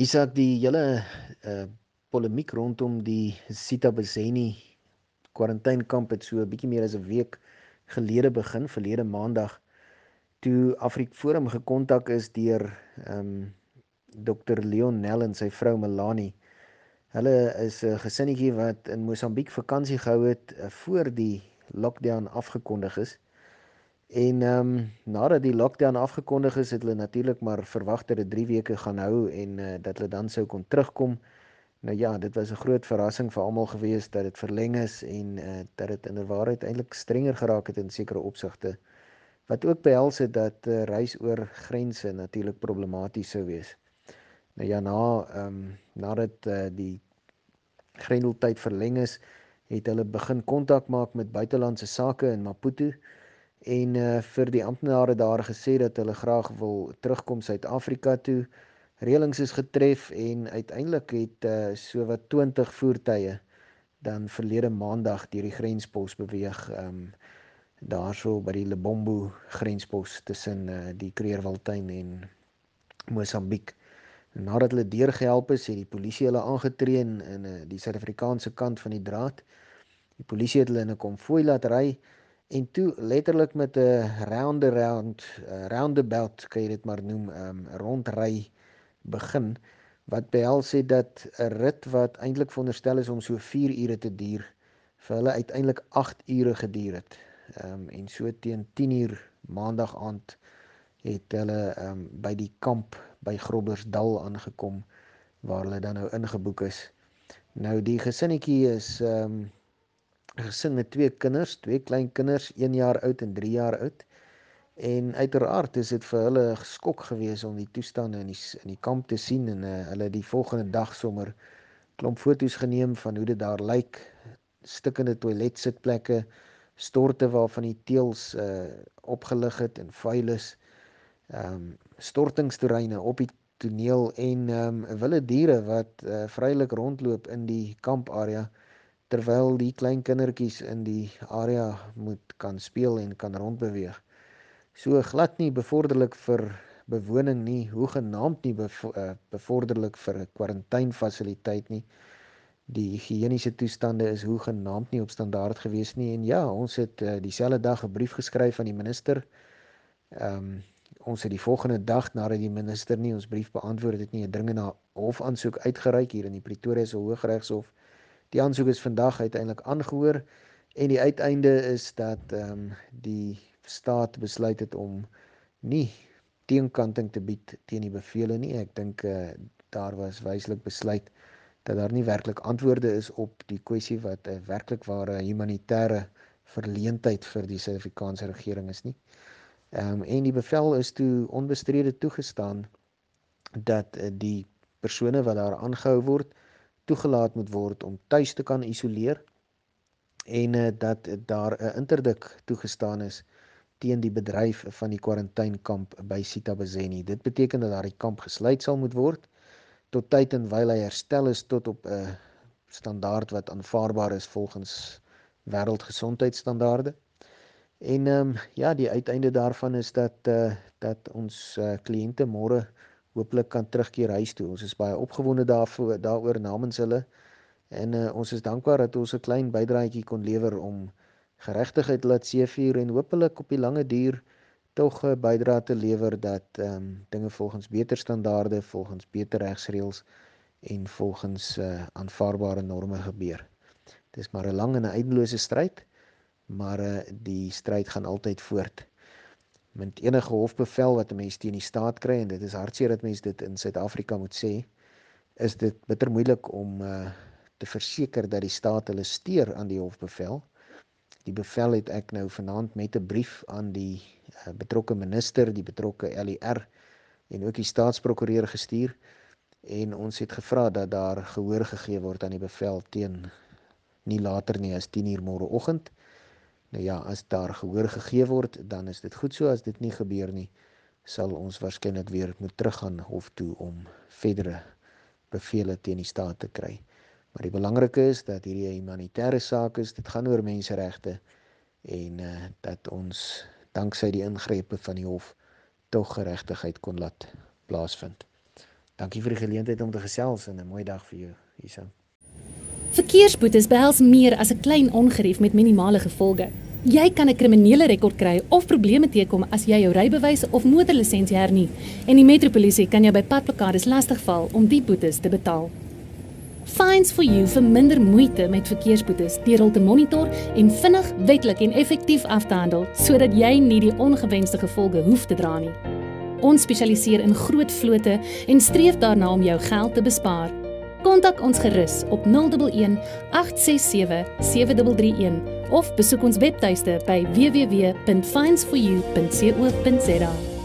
Isak die hele uh polemiek rondom die Sita Bezeni kwarantainekamp het so 'n bietjie meer as 'n week gelede begin, verlede maandag toe Afrik Forum gekontak is deur ehm um, Dr Leon Nel en sy vrou Melanie. Hulle is 'n gesinnetjie wat in Mosambiek vakansie gehou het uh, voor die lockdown afgekondig is. En ehm um, nadat die lockdown afgekondig is, het hulle natuurlik maar verwag dat dit 3 weke gaan hou en uh, dat hulle dan sou kon terugkom. Nou ja, dit was 'n groot verrassing vir almal gewees dat dit verleng is en uh, dat dit inderwaarheid eintlik strenger geraak het in sekere opsigte. Wat ook behels het dat uh, reis oor grense natuurlik problematies sou wees. Nou ja, na ehm um, nadat uh, die grendeltyd verleng is, het hulle begin kontak maak met buitelandse sake in Maputo en uh, vir die amptenare daar gesê dat hulle graag wil terugkom Suid-Afrika toe. Reëlings is getref en uiteindelik het uh, so wat 20 voertuie dan verlede maandag deur die grenspos beweeg um daarso by die Lebombo grenspos tussen uh, die Kreerwiltuin en Mosambiek. Nadat hulle deurgehelp is, het die polisie hulle aangetree in uh, die Suid-Afrikaanse kant van die draad. Die polisie het hulle in 'n konvoi laat ry en toe letterlik met 'n round around roundabout kan jy dit maar noem um, rondry begin wat behels het dat 'n rit wat eintlik veronderstel is om so 4 ure te duur vir hulle uiteindelik 8 ure geduur het. Um, en so teen 10 uur maandag aand het hulle um, by die kamp by Groblersdal aangekom waar hulle dan nou ingeboek is. Nou die gesinnetjie is ehm um, gesin met twee kinders, twee klein kinders, 1 jaar oud en 3 jaar oud. En uiteraard is dit vir hulle geskok geweest om die toestande in die in die kamp te sien en uh, hulle die volgende dag sommer klomp foto's geneem van hoe dit daar lyk. Stikkende toiletsitplekke, storte waarvan die teels uh opgelig het en vuil is. Ehm um, stortingsterreine op die toneel en ehm um, wilde diere wat uh, vrylik rondloop in die kamparea terwyl die klein kindertjies in die area moet kan speel en kan rondbeweeg. So glad nie bevorderlik vir bewoning nie, hoegenaamd nie eh, bevorderlik vir 'n kwarantainfasiliteit nie. Die higieniese toestande is hoegenaamd nie op standaard gewees nie en ja, ons het uh, dieselfde dag 'n brief geskryf aan die minister. Ehm um, ons het die volgende dag nadat die minister nie ons brief beantwoord het nie, 'n dringende hofaansoek uitgereik hier in die Pretoria se Hooggeregshof Die aansoek is vandag uiteindelik aangehoor en die uiteinde is dat ehm um, die staat besluit het om nie teenkanting te bied teen die bevele nie. Ek dink eh uh, daar was wyslik besluit dat daar nie werklik antwoorde is op die kwessie wat 'n uh, werklik ware humanitêre verleentheid vir die Suid-Afrikaanse regering is nie. Ehm um, en die bevel is toe onbestrede toegestaan dat uh, die persone wat daar aangehou word toegelaat moet word om tuis te kan isoleer en uh, dat daar 'n interdik toegestaan is teen die bedryf van die kwarantainkamp by Sitabazeni. Dit beteken dat daardie kamp gesluit sal moet word tot tyd en wyl hy herstel is tot op 'n uh, standaard wat aanvaarbaar is volgens wêreldgesondheidstandaarde. En ehm um, ja, die uiteinde daarvan is dat eh uh, dat ons uh, kliënte môre hopelik kan terugkeer huis toe. Ons is baie opgewonde daarvoor daaroor namens hulle en uh, ons is dankbaar dat ons 'n klein bydraetjie kon lewer om geregtigheid laat seëvier en hopelik op die lange duur tog 'n bydra te lewer dat ehm um, dinge volgens beter standaarde, volgens beter regsreëls en volgens uh, aanvaarbare norme gebeur. Dit is maar 'n lang en 'n eindelose stryd, maar uh, die stryd gaan altyd voort met enige hofbevel wat 'n mens teen die staat kry en dit is hartseer dat mense dit in Suid-Afrika moet sê is dit bitter moeilik om uh, te verseker dat die staat hulle steur aan die hofbevel. Die bevel het ek nou vanaand met 'n brief aan die uh, betrokke minister, die betrokke LER en ook die staatsprokureur gestuur en ons het gevra dat daar gehoor gegee word aan die bevel teen nie later nie as 10:00 môreoggend. Nou ja, as daar gehoor gegee word, dan is dit goed so as dit nie gebeur nie, sal ons waarskynlik weer moet teruggaan hof toe om verdere bevele teen die staat te kry. Maar die belangrike is dat hierdie 'n humanitêre saak is, dit gaan oor menseregte en uh, dat ons danksy die ingrepe van die hof tog geregtigheid kon laat plaasvind. Dankie vir die geleentheid om te gesels en 'n mooi dag vir jou, Isa. Verkeersboetes behels meer as 'n klein ongerief met minimale gevolge. Jy kan 'n kriminele rekord kry of probleme teekom as jy jou rybewys of motorlisensie hernie en die metropolisie kan jou by padblokkades lastigval om die boetes te betaal. Fines for you vir minder moeite met verkeersboetes deur hul te monitor en vinnig, wettelik en effektief af te handel sodat jy nie die ongewenste gevolge hoef te dra nie. Ons spesialiseer in groot vlote en streef daarna om jou geld te bespaar. Kontak ons gerus op 011 867 7331 of besoek ons webtuiste by www.finds4u.co.za.